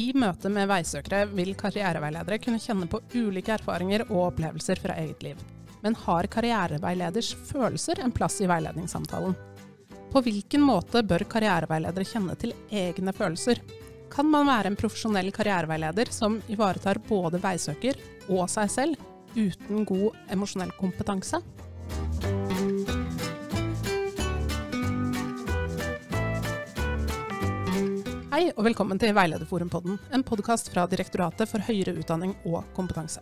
I møte med veisøkere vil karriereveiledere kunne kjenne på ulike erfaringer og opplevelser fra eget liv. Men har karriereveileders følelser en plass i veiledningssamtalen? På hvilken måte bør karriereveiledere kjenne til egne følelser? Kan man være en profesjonell karriereveileder som ivaretar både veisøker og seg selv, uten god emosjonell kompetanse? Hei og velkommen til Veilederforumpodden, en podkast fra Direktoratet for høyere utdanning og kompetanse.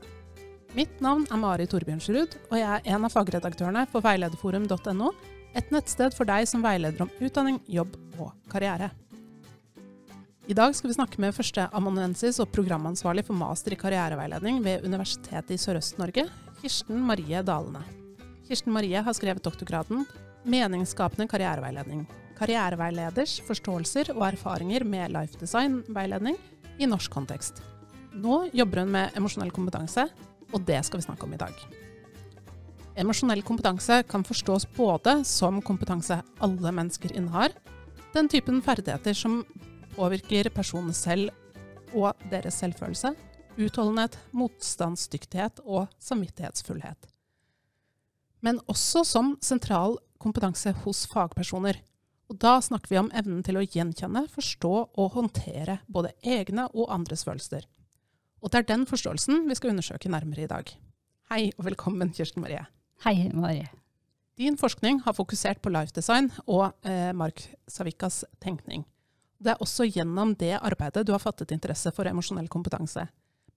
Mitt navn er Mari Torbjørnsrud, og jeg er en av fagredaktørene for veilederforum.no, et nettsted for deg som veileder om utdanning, jobb og karriere. I dag skal vi snakke med førsteamanuensis og programansvarlig for master i karriereveiledning ved Universitetet i Sørøst-Norge, Kirsten Marie Dalene. Kirsten Marie har skrevet doktorgraden 'Meningsskapende karriereveiledning', karriereveileders forståelser og erfaringer med life design-veiledning i norsk kontekst. Nå jobber hun med emosjonell kompetanse, og det skal vi snakke om i dag. Emosjonell kompetanse kan forstås både som kompetanse alle mennesker innehar, den typen ferdigheter som påvirker personene selv og deres selvfølelse, utholdenhet, motstandsdyktighet og samvittighetsfullhet. Men også som sentral kompetanse hos fagpersoner, og da snakker vi om evnen til å gjenkjenne, forstå og håndtere både egne og andres følelser. Og det er den forståelsen vi skal undersøke nærmere i dag. Hei og velkommen, Kirsten Marie. Hei, Marie. Din forskning har fokusert på life design og eh, Mark Savikas tenkning. Det er også gjennom det arbeidet du har fattet interesse for emosjonell kompetanse.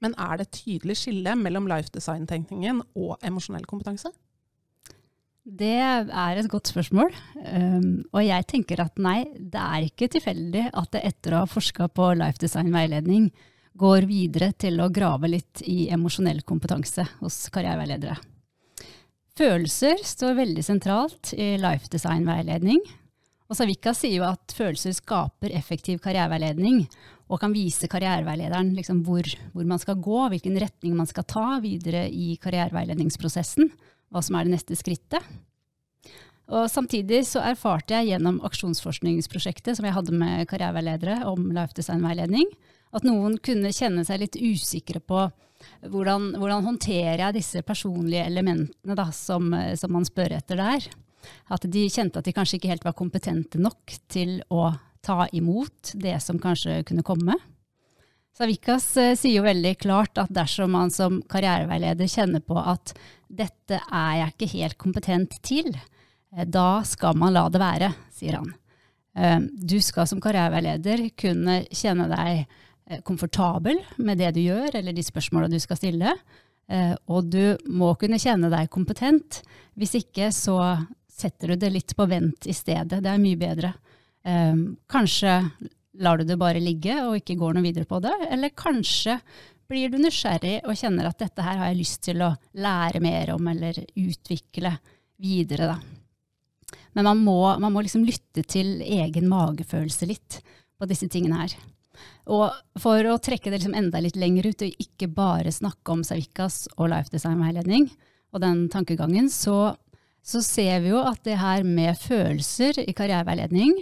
Men er det et tydelig skille mellom life design-tenkningen og emosjonell kompetanse? Det er et godt spørsmål. Um, og jeg tenker at nei, det er ikke tilfeldig at det etter å ha forska på life design-veiledning, går videre til å grave litt i emosjonell kompetanse hos karriereveiledere. Følelser står veldig sentralt i life design-veiledning. Og Savika sier jo at følelser skaper effektiv karriereveiledning, og kan vise karriereveilederen liksom hvor, hvor man skal gå, hvilken retning man skal ta videre i karriereveiledningsprosessen hva som er det neste skrittet. Og samtidig så erfarte jeg gjennom aksjonsforskningsprosjektet som jeg hadde med karriereveiledere om life design-veiledning, at noen kunne kjenne seg litt usikre på hvordan, hvordan håndterer jeg disse personlige elementene da, som, som man spør etter der. At de kjente at de kanskje ikke helt var kompetente nok til å ta imot det som kanskje kunne komme. Savikas eh, sier jo veldig klart at dersom man som karriereveileder kjenner på at dette er jeg ikke helt kompetent til, eh, da skal man la det være, sier han. Eh, du skal som karriereveileder kunne kjenne deg komfortabel med det du gjør, eller de spørsmåla du skal stille. Og du må kunne kjenne deg kompetent. Hvis ikke så setter du det litt på vent i stedet. Det er mye bedre. Kanskje lar du det bare ligge og ikke går noe videre på det, eller kanskje blir du nysgjerrig og kjenner at dette her har jeg lyst til å lære mer om eller utvikle videre. Da. Men man må, man må liksom lytte til egen magefølelse litt på disse tingene her. Og for å trekke det liksom enda litt lenger ut, og ikke bare snakke om Savikas og Life Design-veiledning og den tankegangen, så, så ser vi jo at det her med følelser i karriereveiledning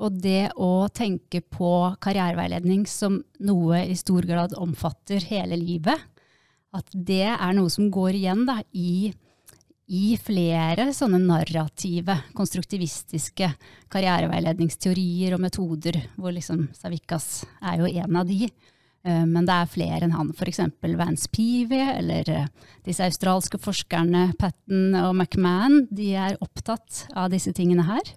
og det å tenke på karriereveiledning som noe i stor grad omfatter hele livet, at det er noe som går igjen da, i, i, flere sånne narrative, konstruktivistiske karriereveiledningsteorier og metoder, hvor liksom Savikas er jo en av de. Eh, men det er flere enn han, f.eks. Vance Peavy eller eh, disse australske forskerne Patten og McMahon. De er opptatt av disse tingene her.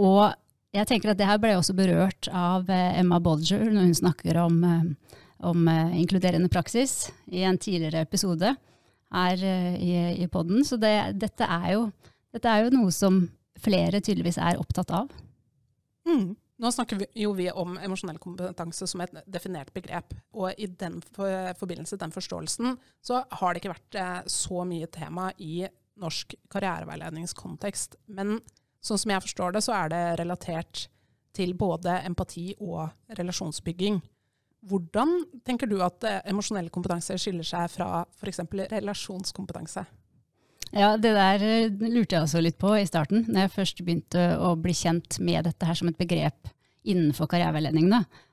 Og jeg tenker at det her ble også berørt av eh, Emma Bolger når hun snakker om, eh, om eh, inkluderende praksis i en tidligere episode her i, i poden. Så det, dette, er jo, dette, er jo, noe som flere tydeligvis er opptatt av. Mm. Nå snakker vi jo vi om emosjonell kompetanse som et definert begrep. Og i den for, forbindelse, den forståelsen, så har det ikke vært så mye tema i norsk karriereveiledningskontekst. Men Sånn som jeg forstår det, så er det relatert til både empati og relasjonsbygging. Hvordan tenker du at eh, emosjonell kompetanse skiller seg fra f.eks. relasjonskompetanse? Ja, Det der eh, lurte jeg også litt på i starten, når jeg først begynte å bli kjent med dette her som et begrep innenfor karriereveiledning.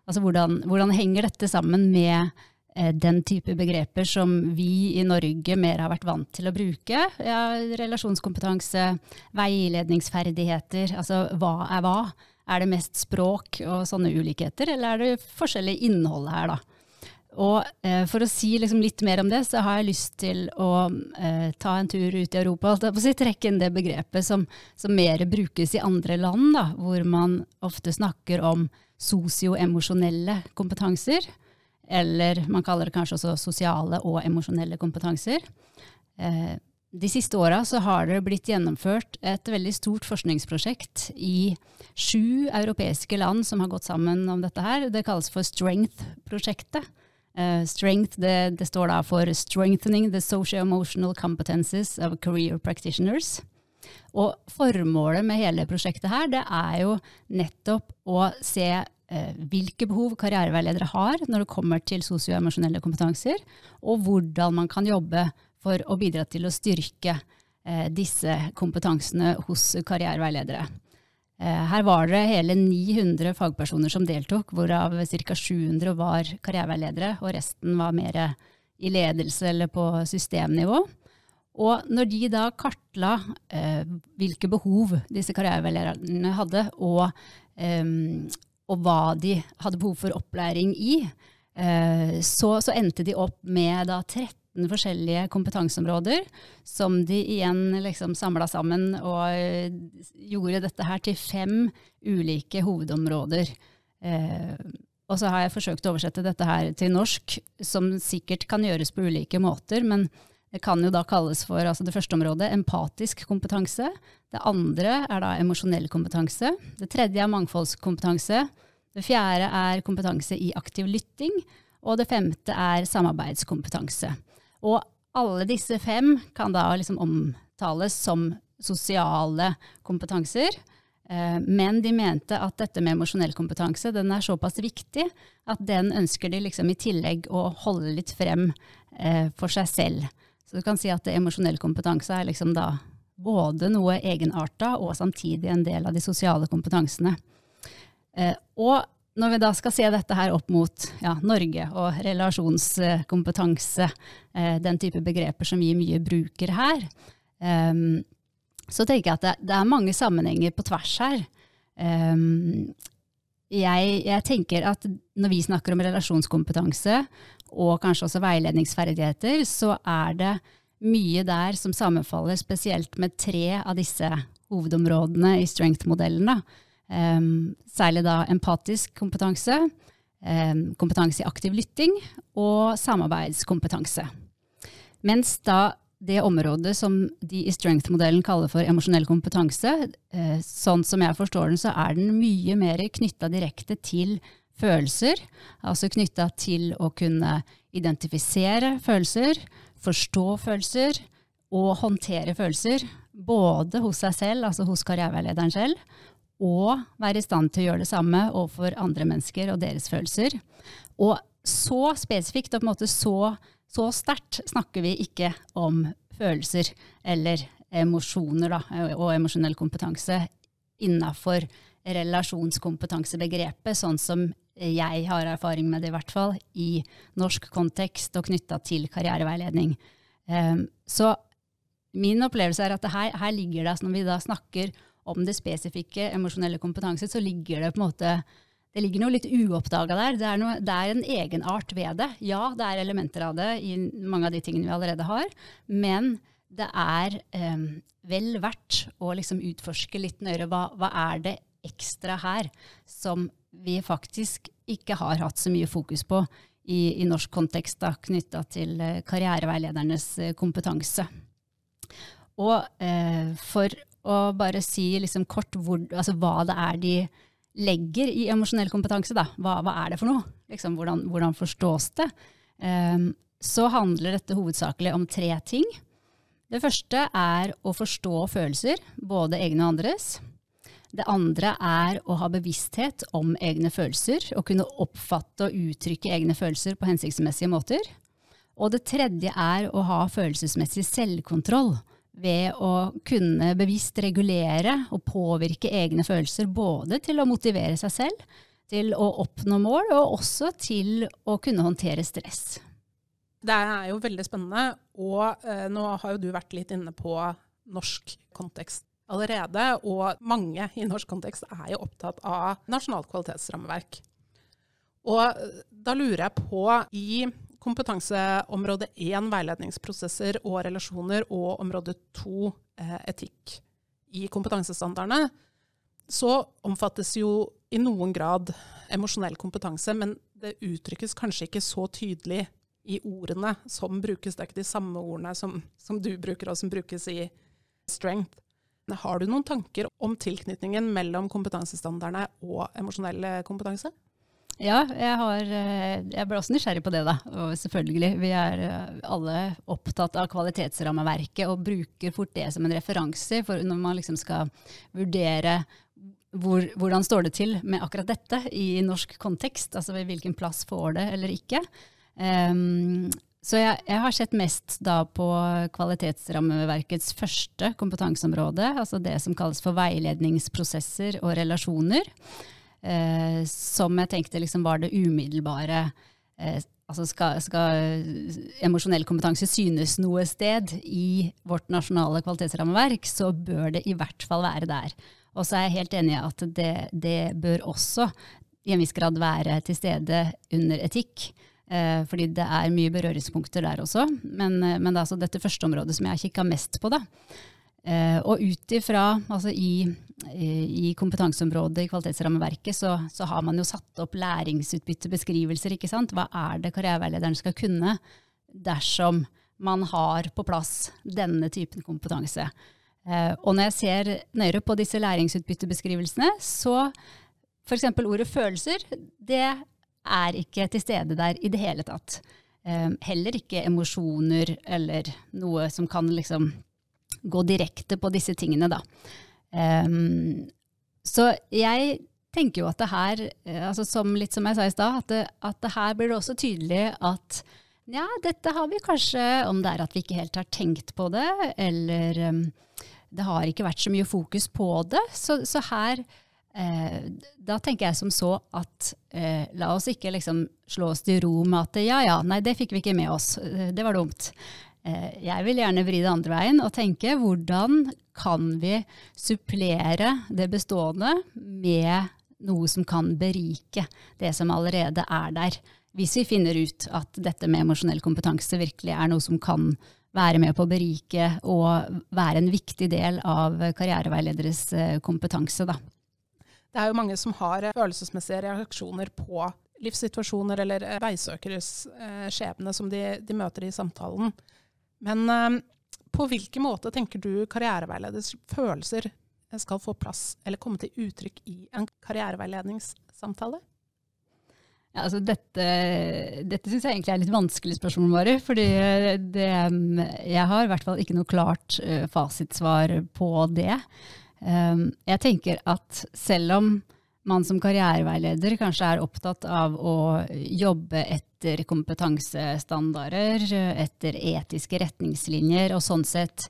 Altså hvordan, hvordan henger dette sammen med den type begreper som vi i Norge mer har vært vant til å bruke? Ja, relasjonskompetanse, veiledningsferdigheter, altså hva er hva? Er det mest språk og sånne ulikheter, eller er det forskjellig innhold her, da? Og eh, for å si liksom litt mer om det, så har jeg lyst til å eh, ta en tur ut i Europa. og si, trekke inn det begrepet som, som mer brukes i andre land, da, hvor man ofte snakker om sosioemosjonelle kompetanser. Eller man kaller det kanskje også sosiale og emosjonelle kompetanser. Eh, de siste åra har det blitt gjennomført et veldig stort forskningsprosjekt i sju europeiske land som har gått sammen om dette her. Det kalles for Strength-prosjektet. Uh, strength, det, det, står da for 'Strengthening the Socio-Emotional Competences of Career Practitioners'. Og formålet med hele prosjektet her, det er jo nettopp å se hvilke behov karriereveiledere har når det kommer til sosioemosjonelle kompetanser, og hvordan man kan jobbe for å bidra til å styrke uh, disse kompetansene hos karriereveiledere. Eh, her var det hele 900 fagpersoner som deltok, hvorav ca. 700 var karriereveiledere, og resten var mer i ledelse eller på systemnivå. Og når de da kartla eh, hvilke behov disse karriereveilederne hadde, og, eh, og, hva de hadde behov for opplæring i, eh, så, så, endte de opp med da 13 forskjellige kompetanseområder som de igjen liksom samla sammen og eh, gjorde dette her til fem ulike hovedområder. Eh, og så har jeg forsøkt å oversette dette her til norsk, som sikkert kan gjøres på ulike måter. men det kan jo da kalles for altså det første området empatisk kompetanse. Det andre er da emosjonell kompetanse. Det tredje er mangfoldskompetanse. Det fjerde er kompetanse i aktiv lytting. Og det femte er samarbeidskompetanse. Og alle disse fem kan da liksom omtales som sosiale kompetanser. Eh, men de mente at dette med emosjonell kompetanse den er såpass viktig at den ønsker de liksom i tillegg å holde litt frem eh, for seg selv. Så du kan si at emosjonell kompetanse er liksom da både noe egenarta og samtidig en del av de sosiale kompetansene. Eh, og når vi da skal se dette her opp mot ja, Norge og relasjonskompetanse, eh, den type begreper som vi mye bruker her, eh, så tenker jeg at det, det, er mange sammenhenger på tvers her. Jeg, jeg, tenker at når vi snakker om relasjonskompetanse, og kanskje også veiledningsferdigheter, så er det mye der som sammenfaller spesielt med tre av disse hovedområdene i strength-modellen. Um, særlig da empatisk kompetanse, um, kompetanse i aktiv lytting og samarbeidskompetanse. Mens da det området som de i Strength-modellen kaller for emosjonell kompetanse, uh, sånn som jeg forstår den, så er den mye mer knytta direkte til følelser. Altså knytta til å kunne identifisere følelser, forstå følelser og håndtere følelser. Både hos seg selv, altså hos karriereveilederen selv, og være i stand til å gjøre det samme overfor andre mennesker og deres følelser. Og så spesifikt og på en måte så, så sterkt snakker vi ikke om følelser eller emosjoner da, og emosjonell kompetanse innafor relasjonskompetansebegrepet, sånn som jeg har erfaring med det, i hvert fall, i norsk kontekst og knytta til karriereveiledning. Um, så min opplevelse er at her, her, ligger det, når vi da snakker om det spesifikke emosjonelle kompetanse, så ligger det på en måte det ligger noe litt uoppdaga der. Det er, noe, det er en egenart ved det. Ja, det er elementer av det i mange av de tingene vi allerede har, men det er eh, vel verdt å liksom utforske litt nøyere hva, hva er det ekstra her som vi faktisk ikke har hatt så mye fokus på i, i norsk kontekst knytta til eh, karriereveiledernes eh, kompetanse. Og eh, for å bare si liksom kort hvor, altså hva det er de legger i emosjonell kompetanse. Da. Hva, hva, er det for noe? Liksom, hvordan, hvordan, forstås det? Um, så handler dette hovedsakelig om tre ting. Det første er å forstå følelser, både egne og andres. Det andre er å ha bevissthet om egne følelser, og kunne oppfatte og uttrykke egne følelser på hensiktsmessige måter. Og det tredje er å ha følelsesmessig selvkontroll ved å kunne bevisst regulere og påvirke egne følelser, både til å motivere seg selv, til å oppnå mål, og også til å kunne håndtere stress. Det er jo veldig spennende, og eh, nå har jo du vært litt inne på norsk kontekst allerede. Og mange i norsk kontekst er jo opptatt av nasjonalt kvalitetsrammeverk. Og eh, da lurer jeg på, i kompetanseområde 1 veiledningsprosesser og relasjoner og område 2 eh, etikk i kompetansestandardene, så omfattes jo i noen grad emosjonell kompetanse, men det uttrykkes kanskje ikke så tydelig i ordene som brukes. Det er ikke de samme ordene som, som du bruker, og som brukes i strength. Har du noen tanker om tilknytningen mellom kompetansestandardene og emosjonell kompetanse? Ja, jeg, har, eh, jeg, ble også nysgjerrig på det, da. Og selvfølgelig. Vi er eh, alle opptatt av kvalitetsrammeverket og bruker fort det som en referanse for når man liksom skal vurdere hvor, hvordan står det til med akkurat dette i norsk kontekst. Altså hvilken plass får det eller ikke. Um, så jeg, jeg, har sett mest da på kvalitetsrammeverkets første kompetanseområde, altså det som kalles for veiledningsprosesser og relasjoner eh, som jeg tenkte liksom var det umiddelbare eh, altså skal, skal, emosjonell kompetanse synes noe sted i vårt nasjonale kvalitetsrammeverk, så bør det i hvert fall være der. Og så er jeg helt enig i at det, det, bør også i en viss grad være til stede under etikk. Eh, fordi det er mye berøringspunkter der også. Men, eh, men det er altså dette første området som jeg har kikka mest på. da. Eh, og ut ifra, altså i, i, kompetanseområdet i kvalitetsrammeverket, så, så, har man jo satt opp læringsutbyttebeskrivelser. ikke sant? Hva er det karriereveilederen skal kunne dersom man har på plass denne typen kompetanse? Eh, og når jeg ser nøyere på disse læringsutbyttebeskrivelsene, så f.eks. ordet følelser, det er ikke til stede der i det hele tatt. Eh, heller ikke emosjoner eller noe som kan liksom gå direkte på disse tingene, da. Um, så jeg tenker jo at det her, eh, altså som, litt som jeg sa i stad, at, at, det her blir det også tydelig at ja, dette har vi kanskje, om det er at vi ikke helt har tenkt på det, eller um, det har ikke vært så mye fokus på det. Så, så her eh, Da tenker jeg som så at eh, la oss ikke liksom slå oss til ro med at ja ja, nei det fikk vi ikke med oss, eh, det var dumt. Eh, jeg vil gjerne vri det andre veien og tenke hvordan kan vi supplere det bestående med noe som kan berike det som allerede er der. Hvis vi finner ut at dette med emosjonell kompetanse virkelig er noe som kan være med på å berike og være en viktig del av karriereveilederes eh, kompetanse. Da. Det er jo mange som har følelsesmessige reaksjoner på livssituasjoner eller veisøkeres eh, skjebne som de, de møter i samtalen. Men uh, på hvilken måte tenker du karriereveileders følelser skal få plass eller komme til uttrykk i en karriereveiledningssamtale? Ja, altså dette dette syns jeg egentlig er litt vanskelig spørsmål, Mari. fordi det, jeg har i hvert fall ikke noe klart uh, fasitsvar på det. Jeg tenker at selv om man som karriereveileder kanskje er opptatt av å jobbe etter kompetansestandarder, etter etiske retningslinjer, og sånn sett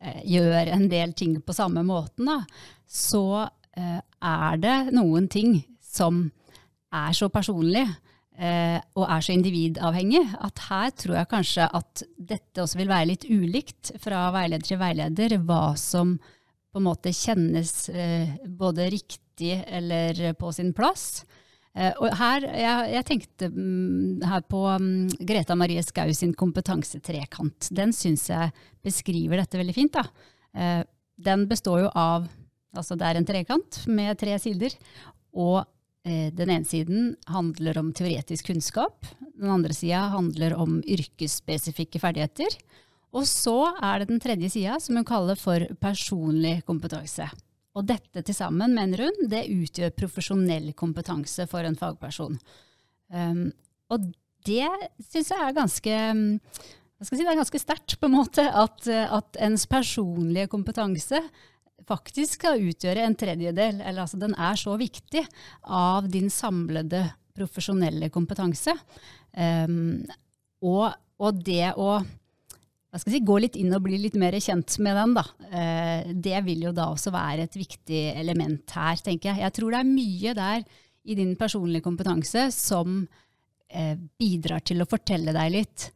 eh, gjør en del ting på samme måten, da, så eh, er det noen ting som er så personlig eh, og er så individavhengig at her tror jeg kanskje at dette også vil være litt ulikt fra veileder til veileder, hva som på en måte kjennes både riktig eller på sin plass. Eh, og her, jeg, jeg tenkte mm, her på um, Greta Marie Skau sin kompetansetrekant. Den syns jeg beskriver dette veldig fint. Da. Eh, den består jo av Altså det er en trekant med tre sider. Og eh, den ene siden handler om teoretisk kunnskap. Den andre sida handler om yrkesspesifikke ferdigheter. Og så er det den tredje sida, som hun kaller for personlig kompetanse. Og dette til sammen, mener hun, det utgjør profesjonell kompetanse for en fagperson. Um, og det syns jeg er ganske jeg skal si, det er ganske sterkt, på en måte, at, at, ens personlige kompetanse faktisk skal utgjøre en tredjedel, eller altså den er så viktig, av din samlede profesjonelle kompetanse. Um, og, og det å hva skal jeg si, gå litt inn og bli litt mer kjent med den. Da. Eh, det vil jo da også være et viktig element her, tenker jeg. Jeg tror det er mye der i din personlige kompetanse som eh, bidrar til å fortelle deg litt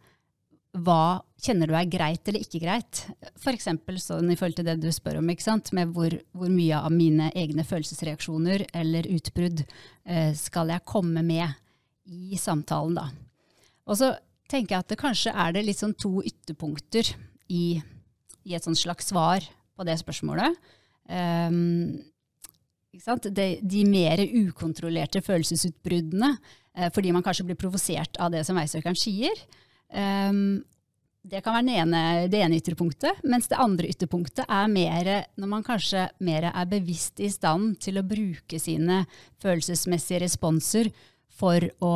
hva kjenner du er greit eller ikke greit. F.eks. sånn i forhold til det du spør om, med hvor, hvor, mye av mine egne følelsesreaksjoner eller utbrudd eh, skal jeg komme med i samtalen. da. Og så tenker jeg at det kanskje er det litt sånn to ytterpunkter i, i et sånt slags svar på det spørsmålet. Um, de, de, mer ukontrollerte følelsesutbruddene, eh, fordi man kanskje blir provosert av det som veisøkeren sier. Um, det kan være ene, det ene ytterpunktet, mens det andre ytterpunktet er mer når man kanskje mer er bevisst i stand til å bruke sine følelsesmessige responser for å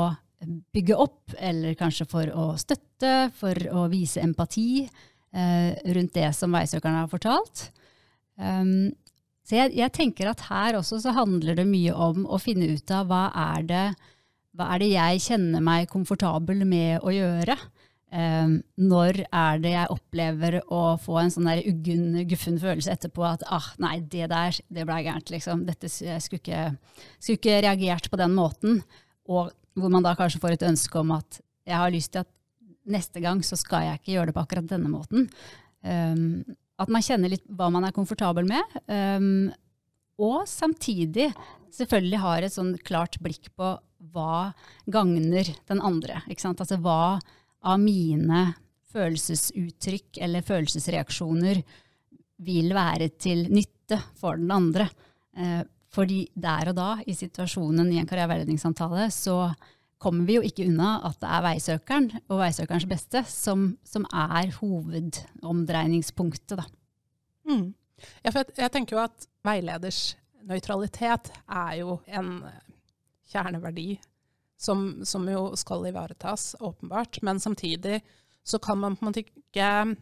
bygge opp, eller kanskje for å støtte, for å vise empati eh, rundt det som veisøkerne har fortalt. Um, så jeg, jeg, tenker at her også så handler det mye om å finne ut av hva er det, hva er det jeg kjenner meg komfortabel med å gjøre. Um, når er det jeg opplever å få en sånn der uggen, guffen følelse etterpå at ah, nei, det der, det ble gærent, liksom. Dette, skulle ikke, skulle ikke reagert på den måten. Og hvor man da kanskje får et ønske om at jeg har lyst til at neste gang så skal jeg ikke gjøre det på akkurat denne måten. Um, at man kjenner litt hva man er komfortabel med. Um, og samtidig selvfølgelig har et sånn klart blikk på hva gagner den andre. Altså hva av mine følelsesuttrykk eller følelsesreaksjoner vil være til nytte for den andre. Uh, fordi der og da, i situasjonen i en karriereveiledningssamtale, så kommer vi jo ikke unna at det er veisøkeren og veisøkerens beste som, som er hovedomdreiningspunktet. Da. Mm. Ja, jeg, jeg, tenker jo at veileders nøytralitet er jo en kjerneverdi som, som, jo skal ivaretas, åpenbart. Men samtidig så kan man på en måte ikke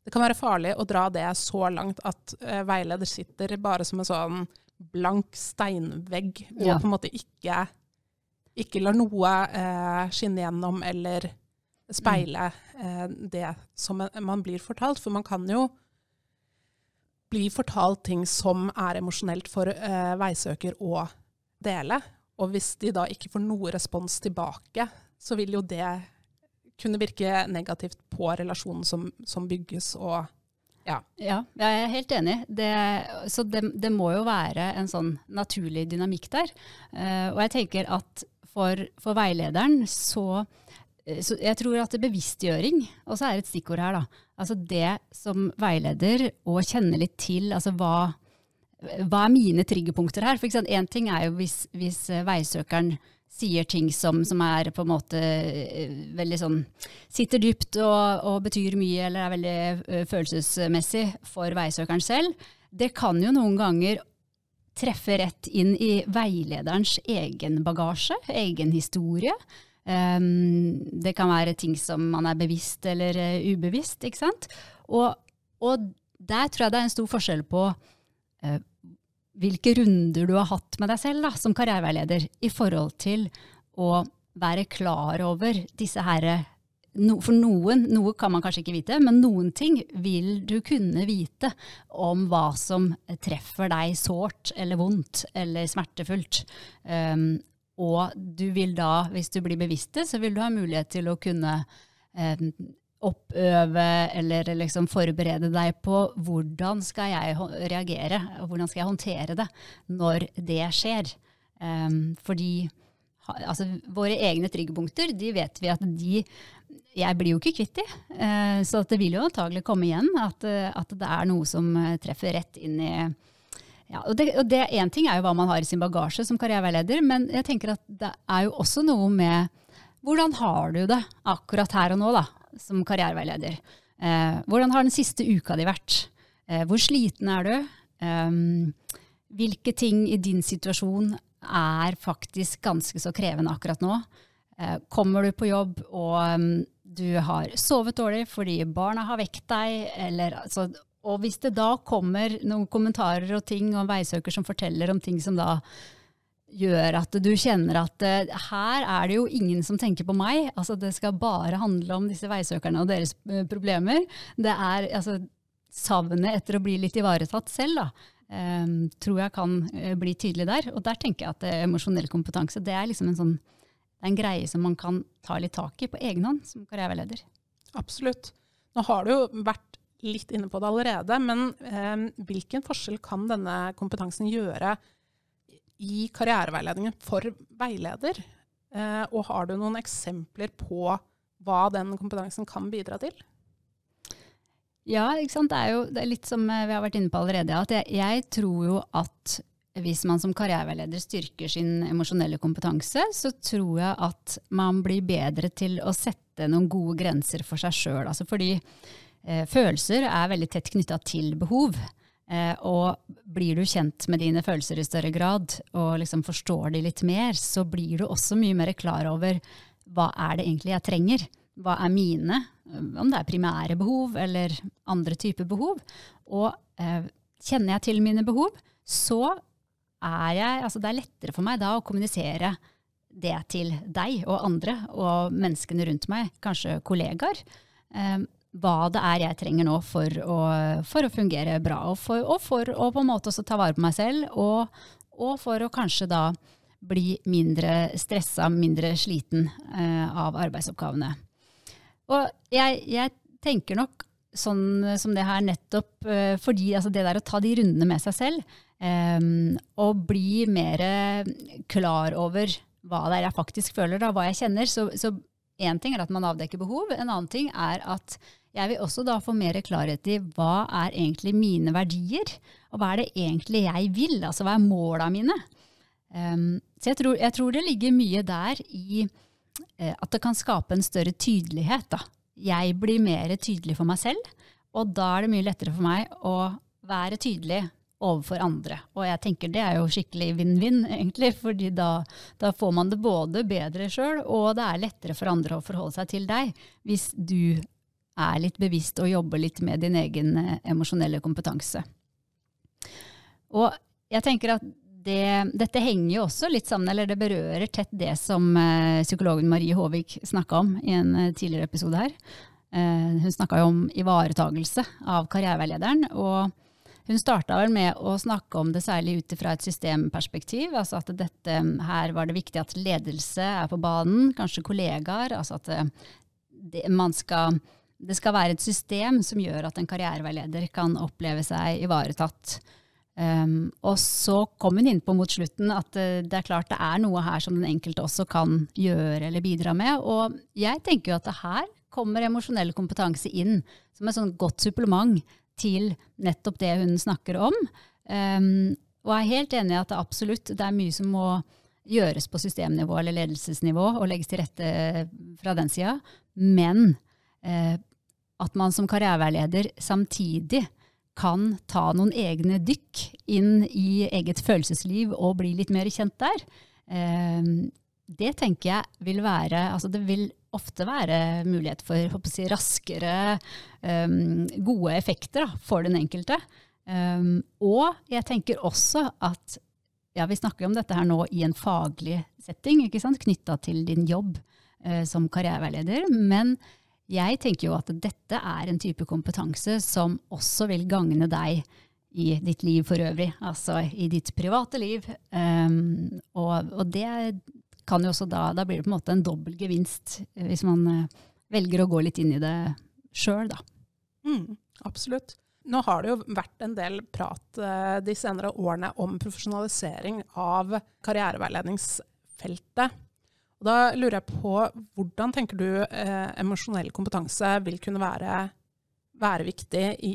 Det kan være farlig å dra det så langt at uh, veileder sitter bare som en sånn blank steinvegg og ja. på en måte ikke, ikke lar noe eh, skinne gjennom eller speile eh, det som man blir fortalt. For man kan jo bli fortalt ting som er emosjonelt for eh, veisøker å dele. Og hvis de da ikke får noe respons tilbake, så vil jo det kunne virke negativt på relasjonen som, som bygges og ja. ja. jeg er helt enig. Det, så det, det, må jo være en sånn naturlig dynamikk der. Uh, og jeg tenker at for, for veilederen så, eh, så Jeg tror at bevisstgjøring også er et stikkord her. da. Altså det som veileder å kjenne litt til, altså hva, hva er mine triggerpunkter her? For Én ting er jo hvis, hvis veisøkeren sier ting som, som, er på en måte eh, veldig sånn Sitter dypt og, og betyr mye eller er veldig uh, følelsesmessig for veisøkeren selv. Det kan jo noen ganger treffe rett inn i veilederens egen bagasje, egen historie. Um, det kan være ting som man er bevisst eller uh, ubevisst, ikke sant. Og, og, der tror jeg det er en stor forskjell på hvilke runder du har hatt med deg selv da, som karriereveileder i forhold til å være klar over disse herre no, For noen, noe kan man kanskje ikke vite, men noen ting vil du kunne vite om hva som treffer deg sårt eller vondt eller smertefullt. Um, og du vil da, hvis du blir bevisst det, så vil du ha mulighet til å kunne um, oppøve eller liksom forberede deg på hvordan skal jeg reagere, og hvordan skal jeg håndtere det når det skjer. Um, fordi altså, våre egne triggerpunkter, de vet vi at de Jeg blir jo ikke kvitt de. Uh, så det vil jo antagelig komme igjen at, at, det er noe som treffer rett inn i ja, og det Én ting er jo hva man har i sin bagasje som karriereveileder, men jeg tenker at det er jo også noe med hvordan har du det akkurat her og nå, da? Som karriereveileder. Eh, hvordan har den siste uka di vært? Eh, hvor sliten er du? Um, hvilke ting i din situasjon er faktisk ganske så krevende akkurat nå? Eh, kommer du på jobb og um, du har sovet dårlig fordi barna har vekt deg, eller altså, og hvis det da kommer noen kommentarer og ting og veisøker som forteller om ting som da gjør at du kjenner at uh, her er det jo ingen som tenker på meg. Altså, det skal bare handle om disse veisøkerne og deres uh, problemer. Det er altså, savnet etter å bli litt ivaretatt selv. Da. um, tror jeg kan uh, bli tydelig der. Og der tenker jeg at emosjonell kompetanse det er liksom en sånn det er en greie som man kan ta litt tak i på egen hånd som karriereveileder. Absolutt. Nå har du jo vært litt inne på det allerede, men eh, hvilken forskjell kan denne kompetansen gjøre i karriereveiledningen for veileder? Eh, og har du noen eksempler på hva den kompetansen kan bidra til? Ja, det er jo det er litt som eh, vi har vært inne på allerede. at jeg, jeg tror jo at hvis man som karriereveileder styrker sin emosjonelle kompetanse, så tror jeg at man blir bedre til å sette noen gode grenser for seg sjøl. Altså fordi eh, følelser er veldig tett knytta til behov. Eh, og blir du kjent med dine følelser i større grad, og liksom forstår de litt mer, så blir du også mye mer klar over hva er det egentlig jeg trenger. Hva er mine om det er primære behov eller andre typer behov. Og eh, kjenner jeg til mine behov, så er jeg Altså det er lettere for meg da å kommunisere det til deg og andre og menneskene rundt meg, kanskje kollegaer. Eh, hva det er jeg trenger nå for å, for å fungere bra, og for, og for, å på en måte også ta vare på meg selv, og, og for å kanskje da bli mindre stressa, mindre sliten eh, av arbeidsoppgavene. Og jeg, jeg, tenker nok sånn som det her nettopp eh, fordi altså det der å ta de rundene med seg selv, eh, og bli mer klar over hva det er jeg faktisk føler, da, hva jeg kjenner. Så én ting er at man avdekker behov, en annen ting er at jeg vil også da få mer klarhet i hva er egentlig mine verdier, og hva er det egentlig jeg vil, altså hva er måla mine. Um, så jeg tror, jeg tror det ligger mye der i uh, at det kan skape en større tydelighet. Da. Jeg blir mer tydelig for meg selv, og da er det mye lettere for meg å være tydelig overfor andre. Og jeg tenker det er jo skikkelig vinn-vinn, egentlig, fordi da, da, får man det både bedre sjøl, og det er lettere for andre å forholde seg til deg hvis du er litt bevisst og jobber litt med din egen eh, emosjonelle kompetanse. Og jeg tenker at det, dette henger jo også litt sammen, eller det berører tett det som uh, psykologen Marie Håvik snakka om i en uh, tidligere episode her. Hun snakka jo om ivaretagelse av karriereveilederen. og hun starta vel med å snakke om det særlig ut fra et systemperspektiv. altså At dette, her var det viktig at ledelse er på banen, kanskje kollegaer. altså at det, skal, det skal være et system som gjør at en karriereveileder kan oppleve seg ivaretatt. Um, og så kom hun innpå mot slutten at uh, det er klart det er noe her som den enkelte også kan gjøre eller bidra med. Og jeg tenker jo at det her kommer emosjonell kompetanse inn som et sånn godt supplement til nettopp det hun snakker om. Um, og jeg er helt enig i at det absolutt det er mye som må gjøres på systemnivå eller ledelsesnivå og legges til rette fra den sida. Men uh, at man som karriereveileder samtidig kan ta noen egne dykk inn i eget følelsesliv og bli litt mer kjent der, eh, det tenker jeg vil være altså Det vil ofte være mulighet for si, raskere, um, gode effekter for den enkelte. Um, og jeg tenker også at ja, vi snakker om dette her nå i en faglig setting, knytta til din jobb uh, som karriereveileder. Men jeg tenker jo at dette er en type kompetanse som også vil gagne deg i ditt liv for øvrig, altså i ditt private liv. Um, og, og, det kan jo også da Da blir det på en måte en dobbel gevinst eh, hvis man uh, velger å gå litt inn i det sjøl, da. Mm, absolutt. Nå har det jo vært en del prat uh, de senere årene om profesjonalisering av karriereveiledningsfeltet. Og da lurer jeg på, hvordan tenker du eh, emosjonell kompetanse vil kunne være, være viktig i,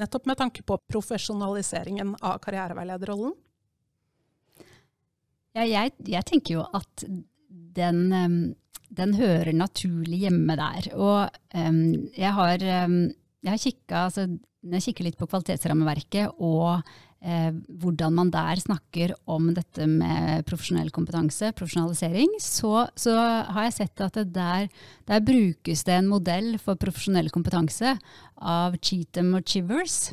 nettopp med tanke på profesjonaliseringen av karriereveilederrollen? Ja, jeg, jeg, tenker jo at den, den, hører naturlig hjemme der. Og um, jeg har, um, har kikka, altså, litt på kvalitetsrammeverket og hvordan man der snakker om dette med profesjonell kompetanse, profesjonalisering, så, så har jeg sett at der, der, brukes det en modell for profesjonell kompetanse av Cheatham og Chivers.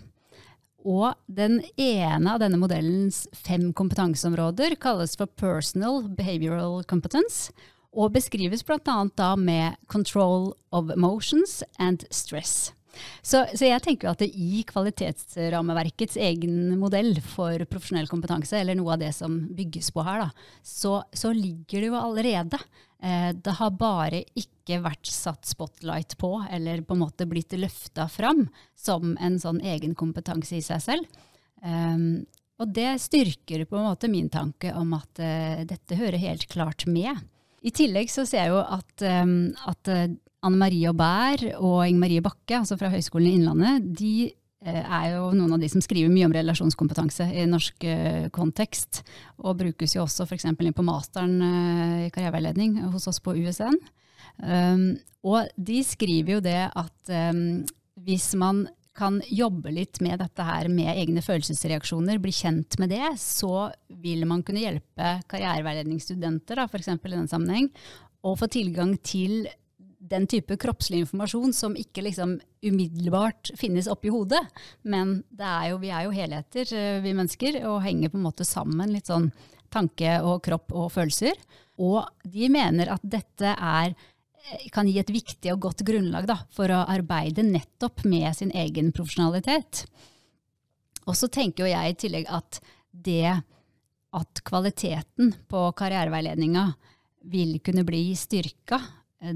Og den ene av denne modellens fem kompetanseområder kalles for personal behavioral competence, og beskrives bl.a. da med control of emotions and stress. Så, så, jeg tenker at i kvalitetsrammeverkets egen modell for profesjonell kompetanse, eller noe av det som bygges på her, da, så, så ligger det jo allerede. Eh, det har bare ikke vært satt spotlight på, eller på en måte blitt løfta fram som en sånn egen kompetanse i seg selv. Um, og det styrker på en måte min tanke om at uh, dette hører helt klart med. I tillegg så ser jeg jo at, um, at uh, Anne Marie Aubert og Inge Marie Bakke, altså fra Høgskolen i Innlandet, de uh, er jo noen av de som skriver mye om relasjonskompetanse i norsk kontekst. Og brukes jo også f.eks. på masteren i karriereveiledning hos oss på USN. Um, og de skriver jo det at hvis man kan jobbe litt med dette her med egne følelsesreaksjoner, bli kjent med det, så vil man kunne hjelpe karriereveiledningsstudenter f.eks. i den sammenheng, å få tilgang til den type kroppslig informasjon som ikke liksom umiddelbart finnes oppi hodet. Men er jo, vi er jo helheter, eh, vi mennesker, og henger på en måte sammen litt sånn tanke og kropp og følelser. Og de mener at dette er Eh, kan gi et viktig og godt grunnlag da, for å arbeide nettopp med sin egen profesjonalitet. Og så tenker jeg i tillegg at det at kvaliteten på karriereveiledninga vil kunne bli styrka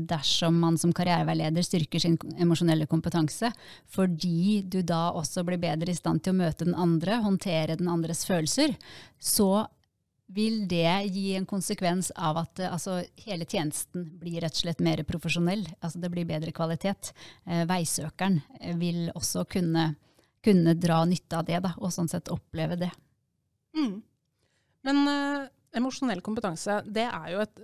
dersom man som karriereveileder styrker sin emosjonelle kompetanse, fordi du da også blir bedre i stand til å møte den andre, håndtere den andres følelser, så vil det gi en konsekvens av at eh, altså, hele tjenesten blir rett og slett mer profesjonell? Altså det blir bedre kvalitet. Eh, veisøkeren eh, vil også kunne, kunne, dra nytte av det, da, og sånn sett oppleve det. Mm. Men uh, emosjonell kompetanse, det er jo et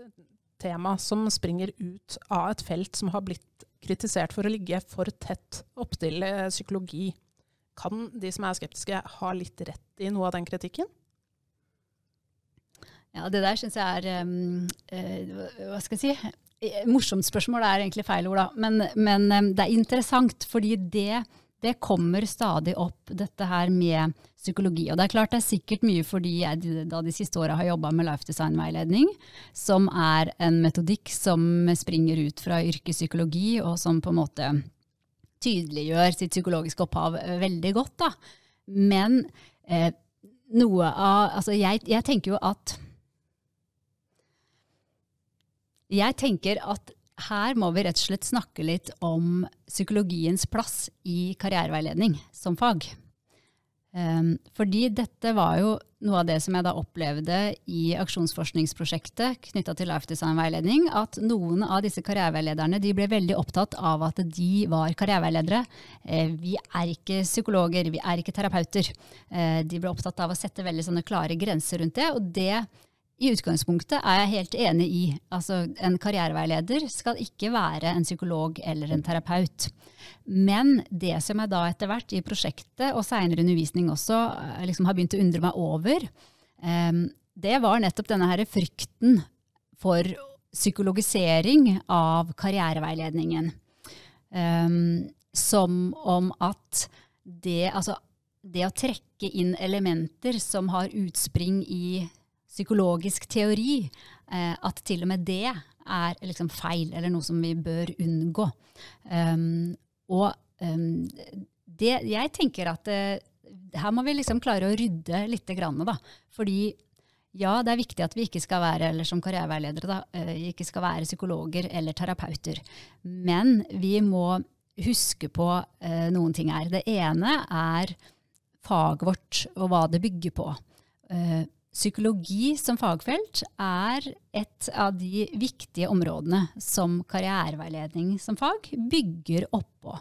tema som springer ut av et felt som har blitt kritisert for å ligge for tett opptil eh, psykologi. Kan de som er skeptiske, ha litt rett i noe av den kritikken? Ja, Det der syns jeg er um, uh, Hva skal jeg si? Morsomt spørsmål er egentlig feil ord, da. Men, men um, det er interessant, fordi det, det, kommer stadig opp, dette her med psykologi. Og det er klart det er sikkert mye fordi jeg da de siste åra har jobba med life design-veiledning, som er en metodikk som springer ut fra yrkespsykologi, og som på en måte tydeliggjør sitt psykologiske opphav veldig godt. Da. Men eh, noe av Altså, jeg, jeg tenker jo at jeg tenker at her må vi rett og slett snakke litt om psykologiens plass i karriereveiledning som fag. Um, fordi dette var jo noe av det som jeg da opplevde i aksjonsforskningsprosjektet knytta til Life Design-veiledning, at noen av disse karriereveilederne de ble veldig opptatt av at de var karriereveiledere. Eh, vi er ikke psykologer, vi er ikke terapeuter. Eh, de ble opptatt av å sette veldig sånne klare grenser rundt det, og det i utgangspunktet er jeg helt enig i. Altså, en karriereveileder skal ikke være en psykolog eller en terapeut. Men det som jeg da etter hvert i prosjektet, og seinere undervisning også, eh, liksom har begynt å undre meg over, um, det var nettopp denne her frykten for psykologisering av karriereveiledningen. Um, som om at det, altså, det å trekke inn elementer som har utspring i psykologisk teori eh, at til og med det er liksom feil, eller noe som vi bør unngå. Um, og um, det, jeg tenker at uh, her må vi liksom klare å rydde litt. Grann, da. Fordi ja, det er viktig at vi ikke skal være eller som karriereveiledere da, uh, ikke skal være psykologer eller terapeuter. Men vi må huske på uh, noen ting her. Det ene er faget vårt og hva det bygger på. Psykologi som fagfelt er et av de viktige områdene som karriereveiledning som fag bygger oppå.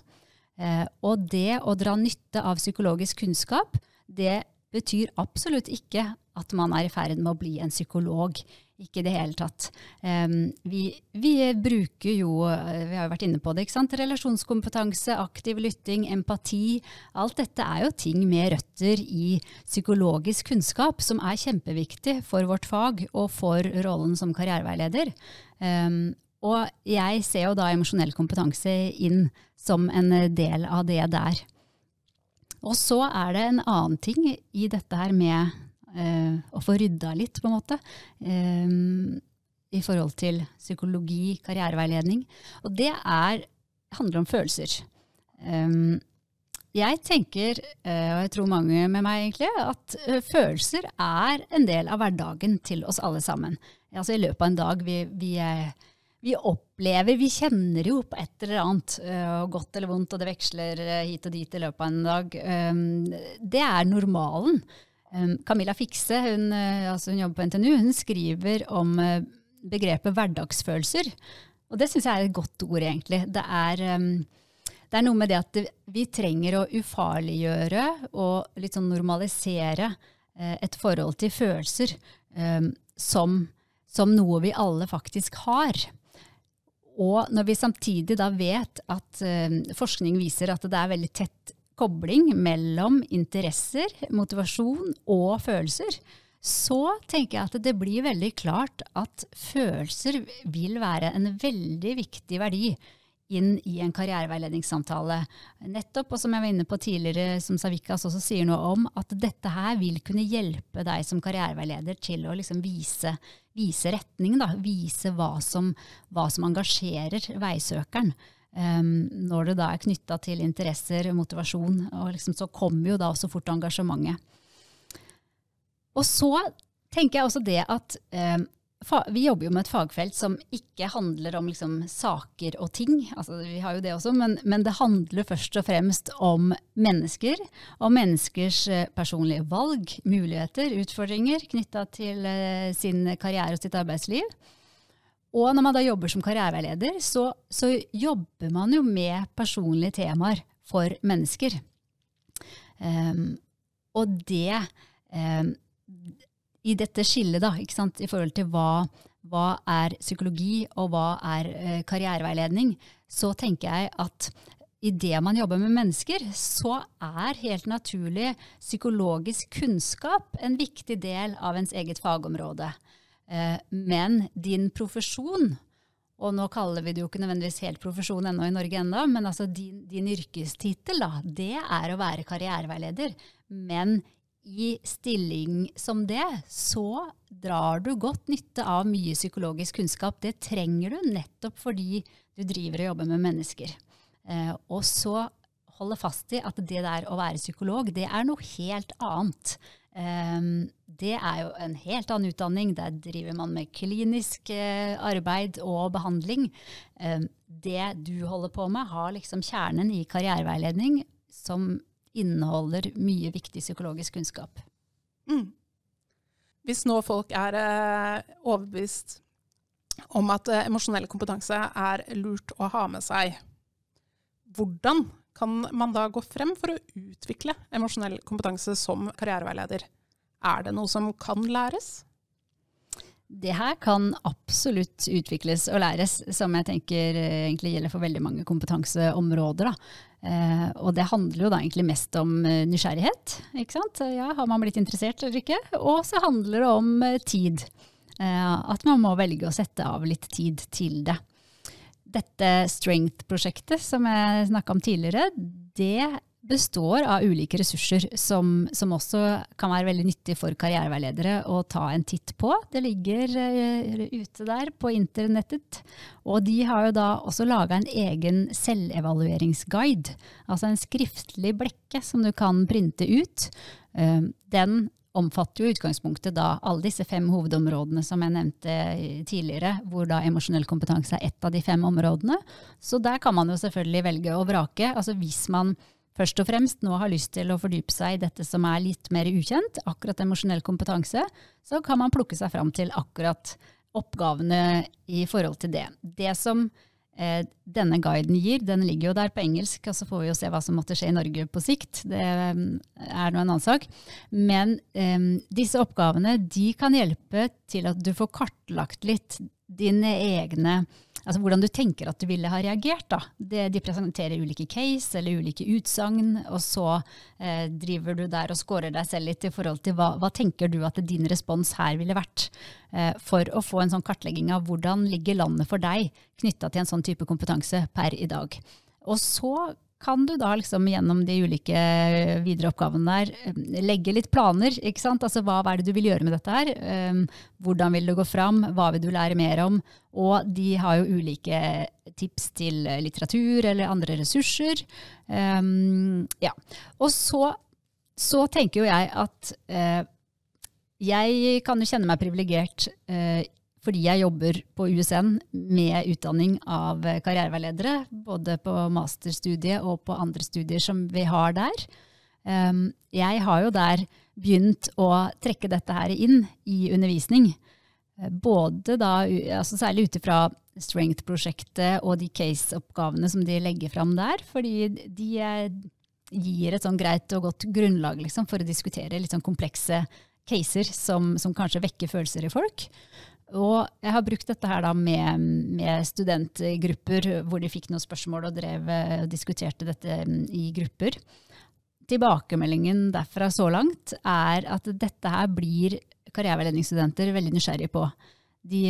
Eh, og det å dra nytte av psykologisk kunnskap, det betyr absolutt ikke at man er i ferd med å bli en psykolog. Ikke i det hele tatt. Um, vi, vi, bruker jo, eh, vi har jo vært inne på det, ikke sant? relasjonskompetanse, aktiv lytting, empati. Alt dette er jo ting med røtter i psykologisk kunnskap som er kjempeviktig for vårt fag og for rollen som karriereveileder. Um, og jeg ser jo da emosjonell kompetanse inn som en del av det der. Og så er det en annen ting i dette her med å få rydda litt, på en måte. Eh, I forhold til psykologi, karriereveiledning. Og det er, handler om følelser. Um, jeg tenker, og jeg tror mange med meg egentlig, at følelser er en del av hverdagen til oss alle sammen. Altså I løpet av en dag vi, vi, vi opplever, vi kjenner jo på et eller annet, godt eller vondt, og det veksler hit og dit i løpet av en dag. Det er normalen. Camilla Fikse, hun, altså hun jobber på NTNU, hun skriver om begrepet hverdagsfølelser. Og det syns jeg er et godt ord, egentlig. Det er det er noe med det at vi trenger å ufarliggjøre og litt sånn normalisere eh, et forhold til følelser eh, som, som, noe vi alle faktisk har. Og når vi samtidig da vet at eh, forskning viser at det er veldig tett kobling mellom interesser, motivasjon og følelser, så tenker jeg at det blir veldig klart at følelser vil være en veldig viktig verdi inn i en karriereveiledningssamtale. Nettopp, og som jeg var inne på tidligere, som Savikas også sier noe om, at dette her vil kunne hjelpe deg som karriereveileder til å liksom vise, vise, retning, da, vise hva som, hva som engasjerer veisøkeren. Um, når det da er knytta til interesser og motivasjon, og liksom, så kommer jo da også fort engasjementet. Og så tenker jeg også det at um, vi jobber jo med et fagfelt som ikke handler om liksom saker og ting, altså vi har jo det også, men, men, det handler først og fremst om mennesker. Og menneskers eh, personlige valg, muligheter, utfordringer knytta til uh, sin karriere og sitt arbeidsliv. Og når man da jobber som karriereveileder, så, så jobber man jo med personlige temaer for mennesker. Um, og det um, i dette skillet, da, i forhold til hva, hva, er psykologi og hva er uh, karriereveiledning, så tenker jeg at i det man jobber med mennesker, så er helt naturlig psykologisk kunnskap en viktig del av ens eget fagområde. Eh, men din profesjon, og nå kaller vi det jo ikke nødvendigvis helt profesjon ennå i Norge ennå, men altså din, din yrkestittel, da, det er å være karriereveileder. Men i stilling som det, så drar du godt nytte av mye psykologisk kunnskap. Det trenger du nettopp fordi du driver og jobber med mennesker. Eh, og så holde fast i at det der å være psykolog, det er noe helt annet. Um, det er jo en helt annen utdanning. Der driver man med klinisk eh, arbeid og behandling. Um, det du holder på med, har liksom kjernen i karriereveiledning som inneholder mye viktig psykologisk kunnskap. Mm. Hvis nå folk er eh, overbevist om at eh, emosjonell kompetanse er lurt å ha med seg, hvordan kan man da gå frem for å utvikle emosjonell kompetanse som karriereveileder? Er det noe som kan læres? Det her kan absolutt utvikles og læres, som jeg tenker eh, egentlig gjelder for veldig mange kompetanseområder. Eh, og det handler jo da egentlig mest om eh, nysgjerrighet. ikke sant? Ja, har man blitt interessert eller ikke? Og så handler det om eh, tid. At man må velge å sette av litt tid til det. Dette Strength-prosjektet som jeg snakka om tidligere, det består av ulike ressurser som, som, også kan være veldig nyttig for karriereveiledere å ta en titt på. Det ligger uh, ute der på internettet. Og de har jo da også laga en egen selvevalueringsguide. Altså en skriftlig blekke som du kan printe ut. Uh, den omfatter jo utgangspunktet da alle disse fem hovedområdene som jeg nevnte tidligere, hvor da emosjonell kompetanse er ett av de fem områdene. Så der kan man jo selvfølgelig velge å vrake. Altså hvis man først og fremst nå har lyst til å fordype seg i dette som er litt mer ukjent, akkurat emosjonell kompetanse, så kan man plukke seg fram til akkurat oppgavene i forhold til det. Det som denne guiden gir, den ligger jo der på engelsk, og så får vi jo se hva som måtte skje i Norge på sikt. Det mm, er nå en annen sak. Men um, disse oppgavene de kan hjelpe til at du får kartlagt litt dine egne altså hvordan du tenker at du ville ha reagert. Da. Det, de presenterer ulike case eller ulike utsagn, og så eh, driver du der og scorer deg selv litt i forhold til hva, hva tenker du at din respons her ville vært, eh, for å få en sånn kartlegging av hvordan ligger landet for deg knytta til en sånn type kompetanse per i dag. Og så kan du da liksom gjennom de ulike videre oppgavene der eh, legge litt planer. ikke sant? Altså hva er det du vil gjøre med dette her? Um, hvordan vil du gå fram? Hva vil du lære mer om? Og de har jo ulike tips til litteratur eller andre ressurser. Um, ja. Og så, så, tenker jo jeg at uh, jeg kan jo kjenne meg privilegert uh, fordi jeg jobber på USN med utdanning av karriereveiledere, både på masterstudiet og på andre studier som vi har der. Ehm, jeg har jo der begynt å trekke dette her inn i undervisning. Eh, både da, altså særlig ut ifra Strength-prosjektet og de case-oppgavene som de legger fram der. Fordi de gir et sånn greit og godt grunnlag liksom, for å diskutere litt sånn komplekse caser som, som kanskje vekker følelser i folk. Og jeg har brukt dette her da med, med, studentgrupper, hvor de fikk noen spørsmål og drev eh, og diskuterte dette mm, i grupper. Tilbakemeldingen derfra så langt er at dette her blir karriereveiledningsstudenter veldig nysgjerrige på de,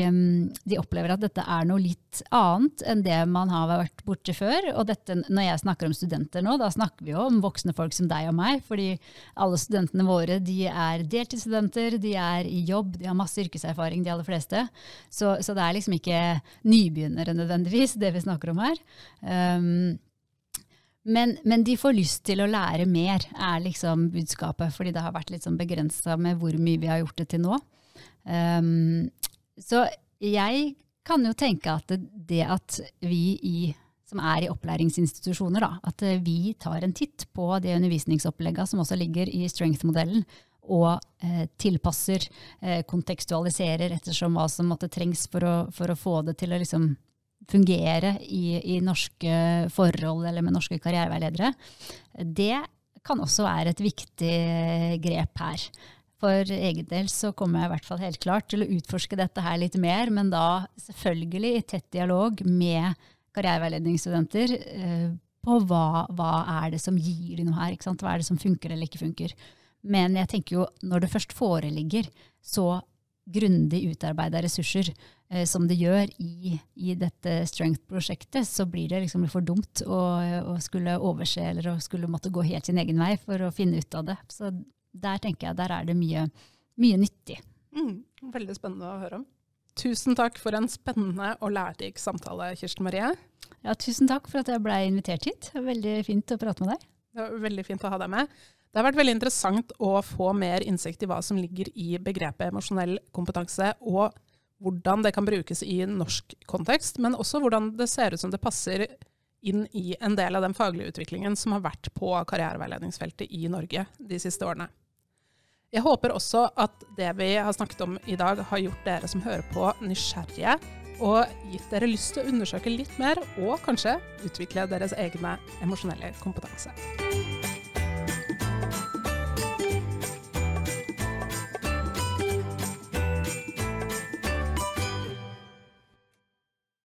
de, opplever at dette er noe litt annet enn det man har vært borti før. Og dette, når jeg snakker om studenter nå, da snakker vi jo om voksne folk som deg og meg. fordi alle studentene våre de er deltidsstudenter, de er i jobb, de har masse yrkeserfaring, de aller fleste. Så, så det er liksom ikke nybegynnere nødvendigvis, det vi snakker om her. Um, men, men, de får lyst til å lære mer, er liksom budskapet. Fordi det har vært litt sånn begrensa med hvor mye vi har gjort det til nå. Um, så jeg kan jo tenke at det at vi i, som er i opplæringsinstitusjoner, da, at vi tar en titt på det undervisningsopplegget som også ligger i strength-modellen, og eh, tilpasser, eh, kontekstualiserer ettersom hva som måtte trengs for å, for å få det til å liksom fungere i, i, norske forhold eller med norske karriereveiledere, det kan også være et viktig grep her. For egen del så kommer jeg i hvert fall helt klart til å utforske dette her litt mer, men da selvfølgelig i tett dialog med karriereveiledningsstudenter eh, på hva, hva, er det som gir de noe her, hva er det som funker eller ikke funker. Men jeg tenker jo når det først foreligger så grundig utarbeida ressurser eh, som det gjør i, i dette Strength-prosjektet, så blir det liksom for dumt å, å, skulle overse eller å skulle måtte gå helt sin egen vei for å finne ut av det. Så der tenker jeg der er det mye, mye nyttig. Mm, veldig spennende å høre om. Tusen takk for en spennende og lærerik samtale, Kirsten Marie. Ja, tusen takk for at jeg ble invitert hit. Veldig fint å prate med deg. Det var veldig fint å ha deg med. Det har vært veldig interessant å få mer innsikt i hva som ligger i begrepet emosjonell kompetanse, og hvordan det kan brukes i norsk kontekst, men også hvordan det ser ut som det passer inn i en del av den faglige utviklingen som har vært på karriereveiledningsfeltet i Norge de siste årene. Jeg håper også at det vi har snakket om i dag, har gjort dere som hører på, nysgjerrige, og gitt dere lyst til å undersøke litt mer, og kanskje utvikle deres egne emosjonelle kompetanse.